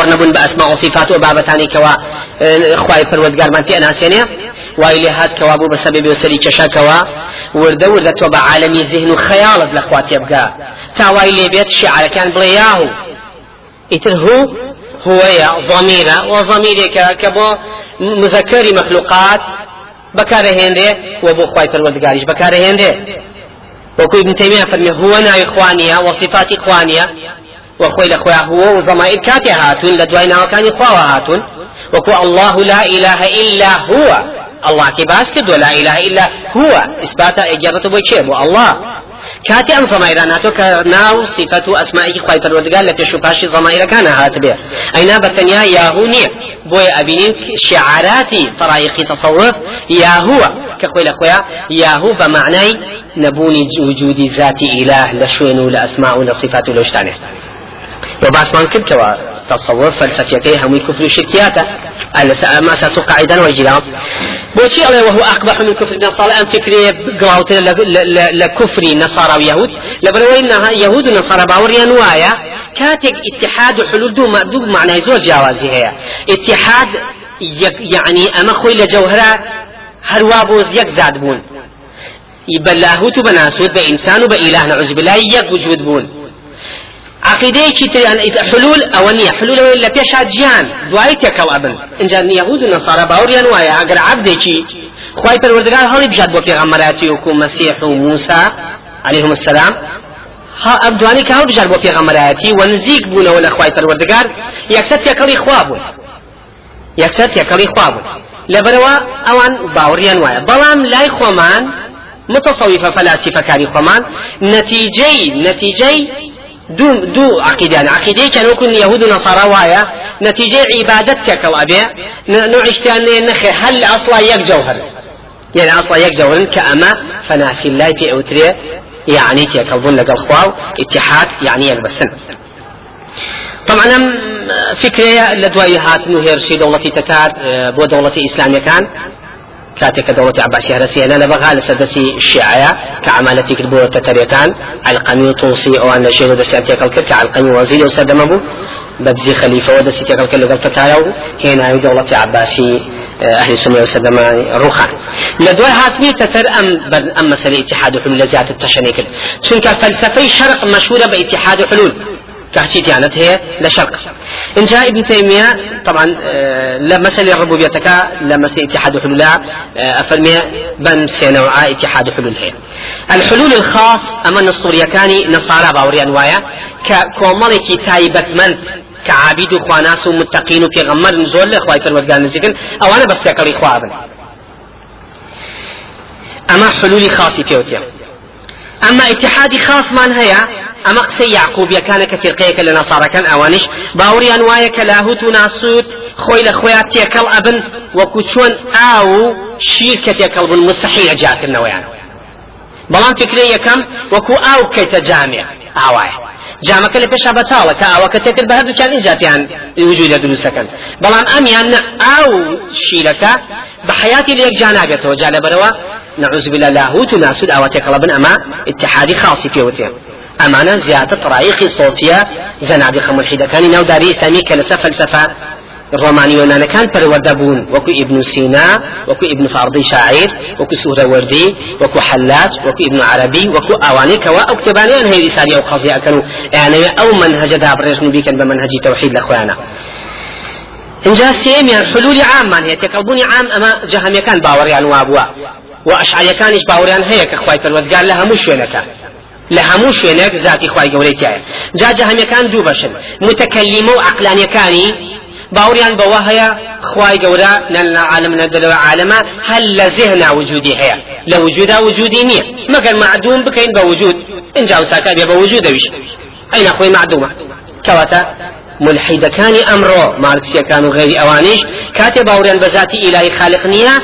باور نبون بأسماء وصفات وبابتاني كوا خواي پروردگار من في أناسينيا وإلى هاد كوابو بسبب وسري كشاكوا ورد ورد توبا عالمي ذهن خيالت لأخوات يبقى تاوي لي بيت الشعر كان بلياهو إتر هو هو يا ضميرة وضميرك كبو مذكر مخلوقات بكاره وبو خواي پروردگارش بكاره هنده. وكو ابن تيمية فرمي هو ناوي إخوانية وصفات إخوانية وخوي لخويا هو وضمائر كاتي هاتون لدوينا وكان إخوة هاتون. وكو الله لا إله إلا هو. الله كباس كدو لا إله إلا هو. إثبات إجابة بوشيب الله. كاتي أم ضمائر ناتو كناو صفة أسمائك خواي پروردگار لك شفاشي ضمائر كان هات به أين بتنيا ياهو نية بوي أبينين شعاراتي طرائق تصوف ياهو. كخوي لخويا ياهو بمعنى نبوني وجود ذات إله لشوين لأسماء لصفات لوشتانه. وباسمان كنت تصور فلسفيتي هم كفر شركياته ما أساس قاعدة وجلا بوشي الله وهو أقبح من كفر النصارى أم فكري قراوتنا لكفر النصارى ويهود؟ لبروينها يهود ونصارى باوريا نوايا. كاتك اتحاد وحلول دو, دو معنى زوج جوازي هي. اتحاد يعني أما خوي لجوهرة هروا بوز يك زاد بون. بلاهوت بناسوت بإنسان وبإله نعوذ بالله يك وجود بون. عقيدەیەکی تریان حلول ئەوە نییە حلولەوەی لە پێشا گیان دوای تێکەڵ ئەبن اینجا یهود و نەسارە باوریان وایە ئەگەر عبدێکی خی پەروەردگار هەڵی بژات بۆ پێغەمەراتی وکو مەسیح و موسا عليهم السلام. ها ئەبدوانی کە هەڵبژار بۆ پێغەمەرایەتی و نزیک بوونەوە لە خی پەروەردگار یەکسەر تێکەڵی خوا بوون یەکسەر تێکەڵی خوا بوون لەبەرەوە ئەوان باوریان وایە بەڵام لای خۆمان متصوفة فلاسفة كاري خمان نتيجي نتيجي دو دو عقيدان عقيدة كان يكون يهود ونصارى وايا. نتيجة عبادتك أو أبي. نوع اشتان نخي. هل أصلا يك جوهر؟ يعني أصلا يك جوهر كأما فنا في الله في أوتري. يعني تيكلبون لك الخواو اتحاد يعني يلبسن. طبعا فكرة لدواي هات هيرشي دولتي تتار بو دولتي إسلامية كان. كاتك دولة عباسية هرسية أنا بغى لسدسي الشيعية كعمالتي كتبوا تتريتان. القمي توصي أو أن شيء ودسي أنتيك الكرك القمي وزيري وسدمه ببزي خليفة ودسي تيك الكل قلت تايو هنا دولة عباسي أهل السنة والسلام روخان. لدواء هاتني تتر أم أم مسألة اتحاد حلول لزيادة التشنيكل چونك فلسفة شرق مشهورة باتحاد حلول. تحتي ديانت هي لشرق إن جاء ابن تيمية طبعا آه، لمسألة ربوبيتك لمسألة اتحاد حلول آه، أفرمي بن سينوعا اتحاد حلول. هي الحلول الخاص أما الصورية كاني نصارى باوري أنوايا كومالكي تايبت من كعابد خواناس ومتقين في غمر نزول لإخوة فرمت نزيكن أو أنا بس تكري خوابن أما حلول خاصة فيوتيا أما اتحادي خاص من هيا ئەمە قسەی یعقوبیەکانە کە فرقەیەکە لە نەسارەکان ئەوانش. باوریان وایە کە لاهوت و ناسوود خۆی لە خۆیان تێکەڵ ئەبن وەکو چۆن ئاو و شیر کە تێکەڵ بن مستحیلە جاکردنەوەیان. بەڵام فکری یەکەم وەکو ئاو کەیتە جامێ ئاوایە. جامەکە لە پێشا بەتاڵە کە ئاوەکە تێکرد بە هەردووچان ئینجاتیان وجود لە دروستەکەن. بەڵام ئەمیان نە ئاو شیرەکە بە حیاتی لە یەک جا ناگەتەوە جا لەبەرەوە نەعوزبی لە لاهوت و ناسوود ئاوا تێکەڵە بن ئەمە اتحادی خاصی پێوتێ. ئەمانە زیاتر طرائقی صوتیە زەنادقە ملحیدەکانی ناوداری ئیسلامی کە لەسەر فەلسفە الرومانيون كان پەروەردەبوون وەکو ابن سينا وەکو ابن فاردي شاعر وەکو سوورەوەردی وەکو حلاج وەکو ابن عربي وەکو ئەوانەی کەوا ئەو کتێبانیان هەیە ریسالی ئەو قەزی ئەکەن و یانەوێ ئەو منهجەدا بڕێژن بیکەن بە منهجی تەوحید لە خۆیانە اینجا سێمیان حلولی عاممان هەیە تێکەڵبوونی عام ئەمە جەهەمیەکان باوەڕیان وابووە و ئەشعریەکانیش باوەڕیان هەیە کە خوای پەروەردگار لە هەموو شوێنەکە لە هەموو شوێنێک ذاتی خی گەورەی تایە جا دوو بەشن. متەکەلیمە و عقلانیەکانی باوریان بەوە هەیە خی گەورە نە عالم نەدەلەوە عالەمە هەل لە زێهنا وجودی هەیە. لە وجودا وجودی نییە. مەگەر معدوم بکەین بە وجود اینجا وساکە بێ بە وجود دەویش. ئەین خۆی معدومە. کەواتە ملحیدەکانی ئەمڕۆ مارکسیەکان و غێری ئەوانش کاتێ باوریان بە ذاتی ئیلای خالق نییە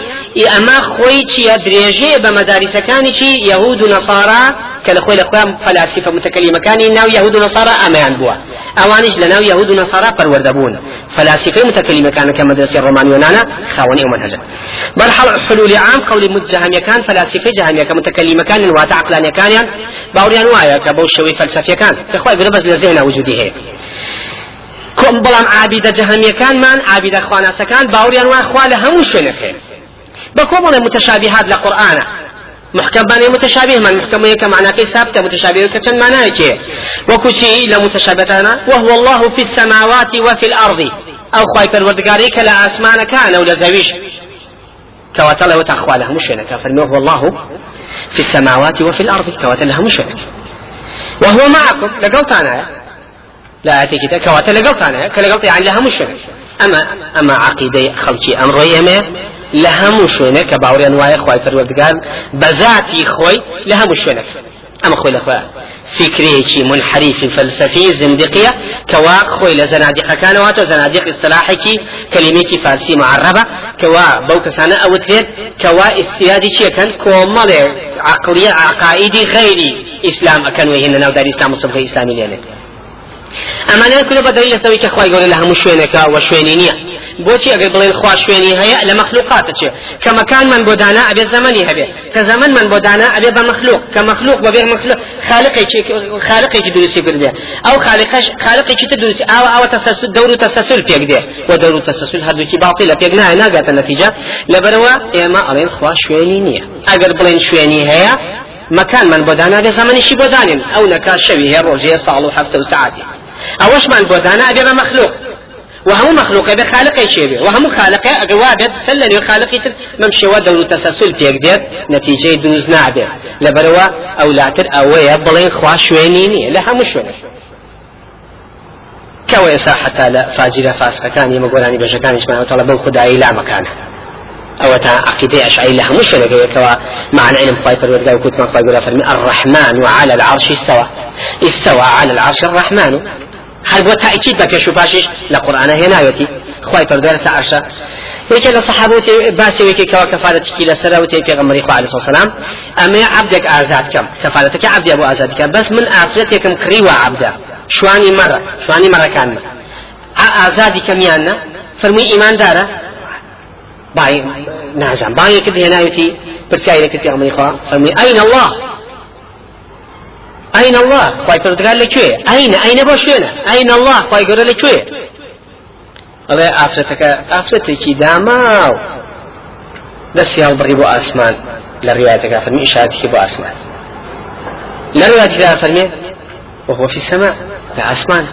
ئەمە خۆی چیە درێژێ بە مەداریسەکانیشی یەهود و نەسارا کە لە خۆی لە خۆیان فەلاسیفە متەکەلیمەکانی ناو یەهود و نەسارا ئەمەیان بووە ئەوانش لە ناو یەهود و نەسارا پەروەردەبوون فەلاسیفەی متەکەلیمەکان کە مەدرسەی ڕۆمانیۆنانە خاوەنی ئەو منهجە بەرحەڵ حلول عام قولی متجهمیەکان فەلاسیفەی جهمیەکە متەکەلیمەکان واتە عقلانیەکانیان باوریان وایە کە بەو شێوەی فەلسفیەکان کە خۆی گرە بەس لە زێنا وجودی هەیە کۆم بەڵام عابیدە جەهەمیەکانمان عابیدە خواناسەکان باوریان وای خوا لە هەموو شوێنەکەێ بە کۆمەڵێ متشابهات لە محكم باني متشابه من محكم يك معناه كي ثابته متشابه كتن معناه كي وكشي لمتشابهتنا وهو الله في السماوات وفي الأرض. أو خواي پروردگاري كلا آسمان كان أو لزويش كواتل وتخواله مشينك فرمي وهو الله في السماوات وفي الأرض كواتل مشينك وهو معكم لقلت أنا لا أتي كده كواتا لقلت أنا كلقلت يعني لها مش أما أما عقيدة خلشي أمر لها مشونة كباوريان واي خواي فروردگار بذاتي خوي لها مشونة أما خوي لأخوة فكري منحرف فلسفي زندقية كوا خوي لزنادقة كان واتو زنادق اصطلاحي كلمة فارسي معربة كوا بوك سنة أو تفيد كوا استيادي شي كان كومال عقلية عقائدي غيري إسلام أكن وهنا ناو دار إسلام الصبغي إسلامي لأنه ئەمانە کولە بە دلیل لەسەوەی کە خخوای گەورە لە هەموو شوێنەکە و شوێنی نییە. بۆچی ئەگەر بڵێن خوا شوێنی هەیە لە مەخلوقاتە چێ؟ کە مەکانمان بۆ دانا ئەبێ زەمەنی هەبێ. کە زەمەنمان بۆ دانا ئەبێ بە مەخلوق. کە مەخلوق بەبێ مەخلوق. خالقێکی دروستی کردێ ئەو خالقش خالقێکی تر دروستی ئاوە ئەوە تەسەسل دەور و تەسەسل پێک دێ. و دەور و تەسەسل هەردووکی باڵی لە پێک نایە. ناگاتە نەتیجە. لەبەرەوە ئێمە ئەڵێن خوا شوێنی نییە. ئەگەر بڵێن شوێنی هەیە مكان من بودانا بزمن شي بودانين او نكا شوي هي روجيه صالو حفته وساعتي اوش من بودانا ابي مخلوق وهم مخلوق ابي خالق شيء وهم خالق اقوابت سلني خالق ممشي ودور تسلسل بيقدر نتيجه دروز نابه لبروا أو لاتر أو يبلين خوا شوينيني لها مش شويني كوي حتى لا فاجر كان يمقولاني بشكان اسمه طلب خداي لا مكانه أو تا عقيدة أشعري لها مش لقى كوا مع العلم خايف الورقة وكنت ما الرحمن وعلى العرش استوى. استوى على العرش الرحمن. هل بو تأكيد بك شو باشش لقرآن هنا يوتي خواهي پردگار عرشا یکی لە صحابوتی باسی وەکی کەوا کەفارەتکی لەسەر وتی پێغەمبەری خوا علیه السلام. ئەمێ عبدێک ئازاد کەم کەفارەتەکە عبدێ بۆ ئازاد کەم بەس من ئافرەتێکم کڕیوە عبدە شوانی مەرە شوانی مەرەکانمە ئازادی کەمیانە فەرمووی ئیماندارە باي نازم. باي كده هنايتي برساي لك في عمري خوا فمي أين الله؟ أين الله؟ خواي قال لك أين؟ أين بوشينا أين الله؟ خواي قال لك شوي الله أفرتك أفرتك داماو. بس يا بري بو أسمان لروايتك فرمي إشارتك بو أسمان لروايتك فرمي وهو في السماء. لا أسمان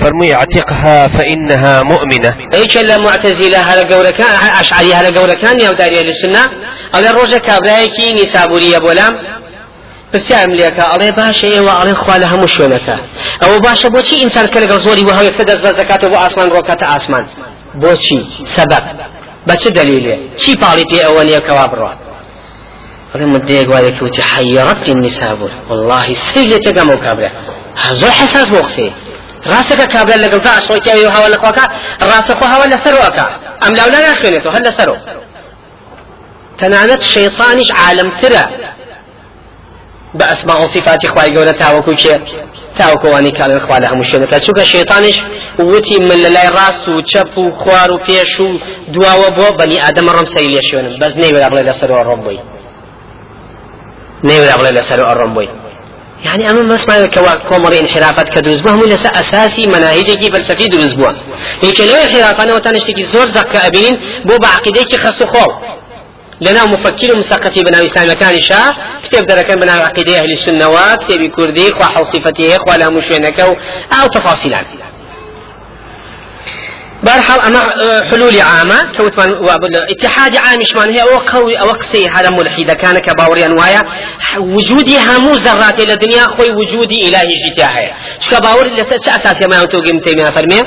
فرمي اعتقها فإنها مؤمنة. إيش الا معتزلة هذا قولة كان أشعري هذا قولة كان يا داري للسنة. أو الروجة كابرايكي نسابورية بولام. پرسیارم لێکە ئەڵێ باشە ئێوە ئەڵێ خوا لە هەموو شوێنەکە. ئەوە باشە بۆچی ئینسان کە لەگەڵ زۆری وهەیە کە دەست بە زەکاتەوە بۆ ئاسمان ڕۆکاتە ئاسمان؟ بۆچی؟ سەبەب. بە چه دلیلێ؟ چی پاڵی پێ ئەوە نییە کەوا بڕۆ ئەڵێ مدەیەک وایە کەوتی حەیڕەتی النسابور والله سەی لێ تێگەم ئەو کابرا. زۆر حساس بۆ قسەی. ڕاستەکە کابرا لەگەڵ تا ئەشڕۆکیاوی هەوە لە خۆکە ڕاستەخۆ هەوە لەسەرەوەکە ئەم لاولا ناخوێنێتەوە هەر لەسەرەوە تەنانەت شەیطانیش عالمترە بە ئەسما و صفاتی خوای گەورە تاوەکو چێ تاوەکەوانی کاڵن خوا لە هەموو شوێنەکە چووکە شەیطانیش وتی من لە لای ڕاست و چەپ و خوار و پێش و دواوە بۆ بەنی ئادەمە ڕم سەی لێ شوێنم. بەس نەیوەدا بڵێ لەسەرەوە ڕۆم بووی. نەیوەدا بڵێ لەسەرەوە ڕۆم بووی. يعني أما مسمع كوا كومر انحرافات كدوز بهم لسا أساسي مناهج فلسفي دوز بوا هيك لو انحرافنا وتنشتكي زور زكا أبين بو بعقيدة خصو خو لنا مفكر مثقف بناو إسلام كان شاه كتاب دركان بناو عقيدة أهل السنة وكتاب كردي خوا صفته خوا لا مشينك أو تفاصيلات. بارحال أما حلول عامة. كوتمان اتحاد عام شمان هي أو قوي أو قصي هذا ملحد. كان كباوريا نوايا وجودي همو ذرات الدنيا خوي وجودي إلهي جتاهي شكباور لسه أساسي ما يوتو قيم تيمية فرمي؟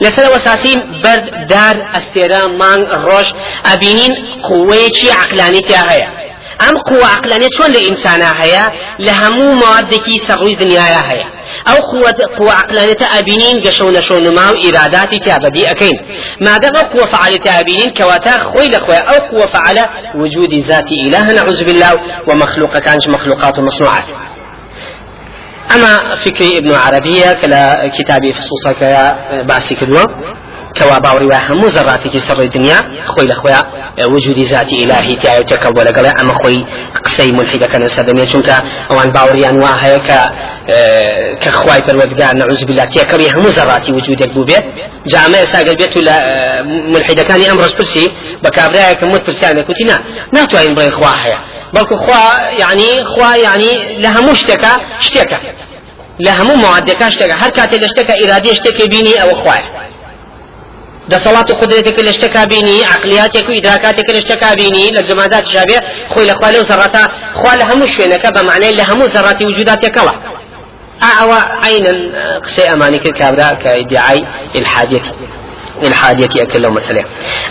لسه أساسي برد دار أستيران مان روش أبينين قويتي عقلاني تاهي ئەم قوة عقلانية چۆن لە ئینسانە هەیە؟ لە هەموو موادێکی سەڕووی دنیاە هەیە. قوة عقلانية ئابینین گەشە و نەشە نما و ئیراداتی تابەدی ئەەکەین. مادەم ئەو قوة فعالية ئابینین کەواتە خۆی لەخۆی ئەو قوة فعالە نعوذ بالله ومخلوق كانش مخلوقات ومصنوعات أما فكري ابن عربية كلا كتابي فصوصا كيا باسي كدوا كوا باوري وهم ذراتك سر الدنيا خوي لخويا وجود ذات إلهي تاعي تكبر لقلا أما خوي قصي ملحد كان سبني چونك أوان باوري أنواع هيك كخواي بالودقاء نعوذ بالله تيكري هم ذراتي وجودك بوبيت جامع ساقل بيت ولا ملحد كان أمر برسي بكابرايا كموت برسانة كنتنا ناتوين بين خواها بل خوا يعني خوا يعني لها مشتكى اشتكى لها مو معدكا اشتكى هر كاتي لاشتكى إرادي اشتكى بيني أو خواه دەسەڵات و قدرێتێک لە شتەکە بینی عقلیاتێک و ئیدراکاتێک لە شتەکە بینی لە جەمادات شابێ خۆی لە خوا لەو زەڕەتە خوا لە هەموو شوێنەکە بە معنای لە هەموو زەڕاتی الحادية أكل مسألة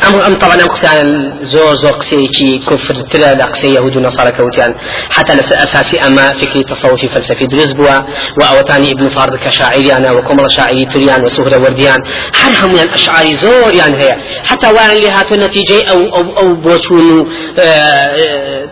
أم أم طبعا أم قسان زور زور قسيتي كفر تلا لا قسي يهود ونصارى كوتيان حتى أساسي أما فكري تصوفي فلسفي دروز بوا وأوتاني ابن فارد كشاعري أنا وكمل شاعري تريان وسهرة ورديان. هر هم أشعاري زور يعني هي. حتى وان اللي هاتو أو أو أو بوشون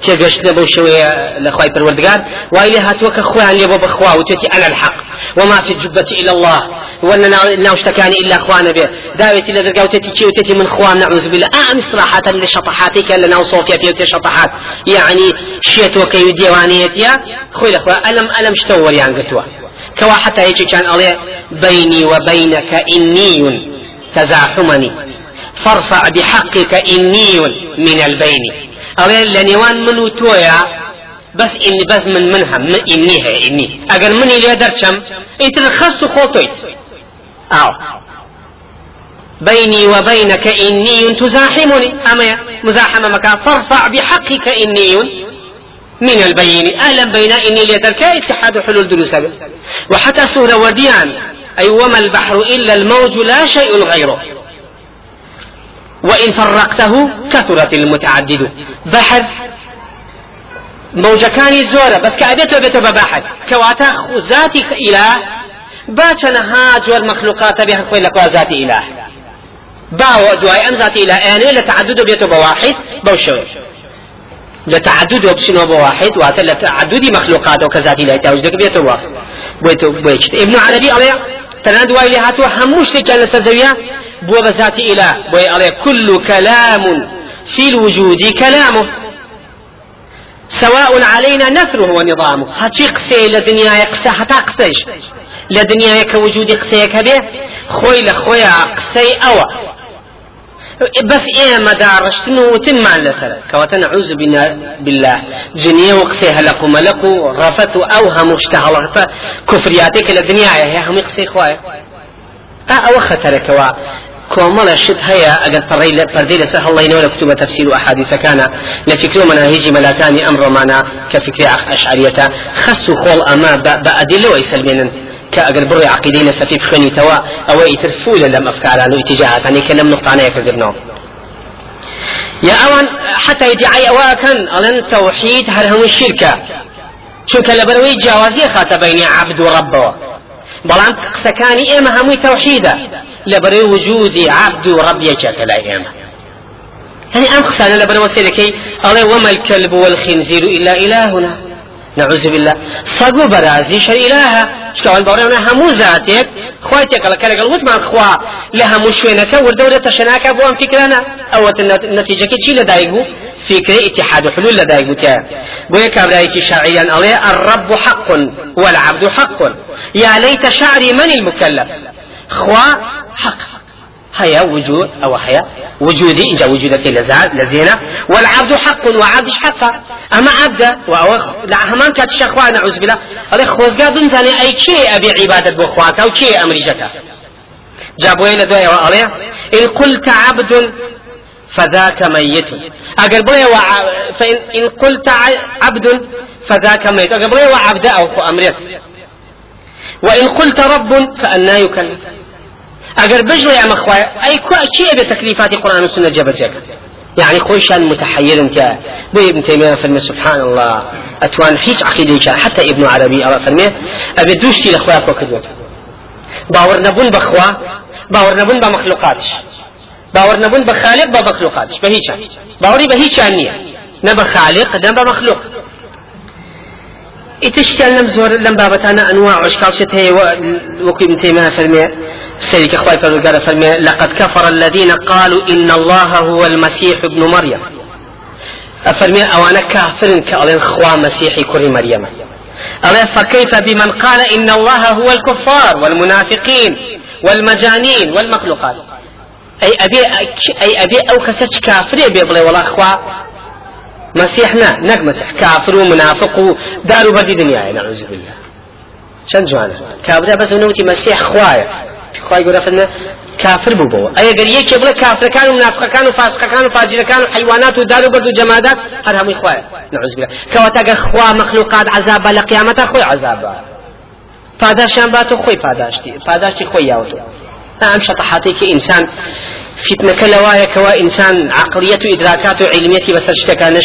تيجش نبو شوية لخواي بالوردقان وإلي هاتو كخوان لي بخوا وتتي أنا الحق. وما في الجبة إلى الله. ولا ناوشتكاني إلا أخوانا به داوي بيتي لدرجة وتتي كي وتتي من خوان نعوذ بالله. أعم صراحة لشطحاتك لنا صوفيا في شطحات. يعني شيت وكي ديوانيتيا خوي الأخوة ألم ألم شتور يعني قلتوا؟ كوا حتى هيك كان عليه بيني وبينك إني تزاحمني. فارفع بحقك إني من البين. عليه لنيوان من تويا؟ بس إني بس من منها من إني. هي إني أجل مني اللي درشم إنت خص خوتيت أو. بيني وبينك إني تزاحمني. أما مزاحمة مكان فارفع بحقك إني من البين أهلا بين إني ليترك اتحاد حلول دروس وحتى سورة وديان. أي وما البحر إلا الموج لا شيء غيره. وإن فرقته كثرت المتعدد. بحر موجة كان زورة بس كأبيته بيته بباحث كواتا ذاتي إله باتنا هاج والمخلوقات بها خوي لك ذاتي إله باو دواي ام ذاتي إلى ان لتعدد بيته بواحد بوشوي لتعدد بشنو بواحد وهذا لتعدد مخلوقات وكذاتي لا يتوجد بيته واحد بيته بيت ابن عربي عليه تناد وايلي هاتو هموش كان سزويا بو بذاتي إلى بو عليه كل كلام في الوجود كلامه سواء علينا نثره ونظامه. هاتي قسي لدنيا يقسى حتى قسيش. لدنيا كوجود قسيك به خوي لخويا قسي أوى بس إيه دارشتن وتمان لسر كواتن نعوذ بالله. جنيه وقسيها لكم لكو رفت أوهم اشتهلت. كفرياتك للدنيا هي هم يقسي خوايا كوا كومل شد هيا أجل طري فردي لسه الله ينور كتب تفسير أحاديث كان لفكر مناهج ملاتاني أمر معنا كفكر أشعرية. خسوا خول أما بأدلة ويسلمين. كأجر بري عقيدين سفيف خني توا. أو يترفول لم أفكار عنه إتجاهات. يعني كلام نقطة أنا يكذبناه يا أوان حتى يدعي أواكن. ألن توحيد هل هم الشركة شو كلبروي جوازي خات بين عبد وربه. بلان قسكاني إما همي توحيدا لبروي وجودي عبد ورب يجاك لا إما يعني أم خسانة لبروي وسيلكي الله وما الكلب والخنزير إلا إلهنا. نعوذ بالله. صقو برازي شر إلها شكوان بوريونا همو ذاتك خوای تێکەڵە کە لەگەڵ وتمان خوا لە هەموو شوێنەکە وردەورە تەشەناکە بۆ ئەم فکرانە ئەوە نەتیجەکە چی لەدایک بوو فكرة اتحاد حلول لدایک بوتە بۆیە کابراایکی شاعریان ئەڵێ الرب حق والعبد حق. يا ليت شعري من المكلف. خوا حق. هيا وجود أو هيا وجودي إن وجودك لزينة والعبد حق وعبد حق. أما عبد لا همان كات شخوا نعوذ بالله. هذا خوزقا بنزاني أي شيء أبي عبادة بخواك أو شيء أمري جكا جابوا إلى دواء وعليه إن قلت عبد فذاك ميت. أقل بلي فإن إن قلت عبد فذاك ميت. أقل بلي وعبد أو أمريت وإن قلت رب فأنا يكلف. اگر بجري اما اخويا اي كو شيء بتكليفات القران والسنة جبجك يعني خوشان متحير انت بو ابن تيميه فرمي سبحان الله اتوان هيج عقيده حتى ابن عربي فرمي ابي دوشتي لاخوياك وكدوت باور نبون بخوا باور نبون بمخلوقاتش باور نبون بخالق بمخلوقاتش بهيش باوري بهيش عنية نبى خالق نبى مخلوق. ئیتشتیان لەم زۆر لەم بابەتانە ئەنواع عشکالشت هەیە وەکوی ابن تيمية فرمي سيدك أخوي فرمي فرمي لقد كفر الذين قالوا إن الله هو المسيح ابن مريم. أفرمي أو أنا كافر كألين خوا مسيحي كري مريم. ألا فكيف بمن قال إن الله هو الكفار والمنافقين والمجانين والمخلوقات؟ أي أبي أي أبي أو كسج كافر بيبلي والله أخوا مسيحنا نك مسيح كافر ومنافق ودار بدي دنيا. نعوذ بالله. شن جوانا؟ كابرا بس نوتي مسيح خوايا. خوايا يقول فلنا كافر ببو أي قال يك يبغى كافر كانوا منافق كانوا فاسق كانوا فاجر كانوا حيوانات ودار بدو جمادات هر هم خوايا. نعوذ بالله. كواتا خوا مخلوقات عذاب لقيامة خوي عذاب پاداشان باتو خوي پاداشتي پاداشتي خوي ياوتو نعم شطحاتي كإنسان فتنة كلوايا كوا إنسان عقلية إدراكات علمية بس اشتكى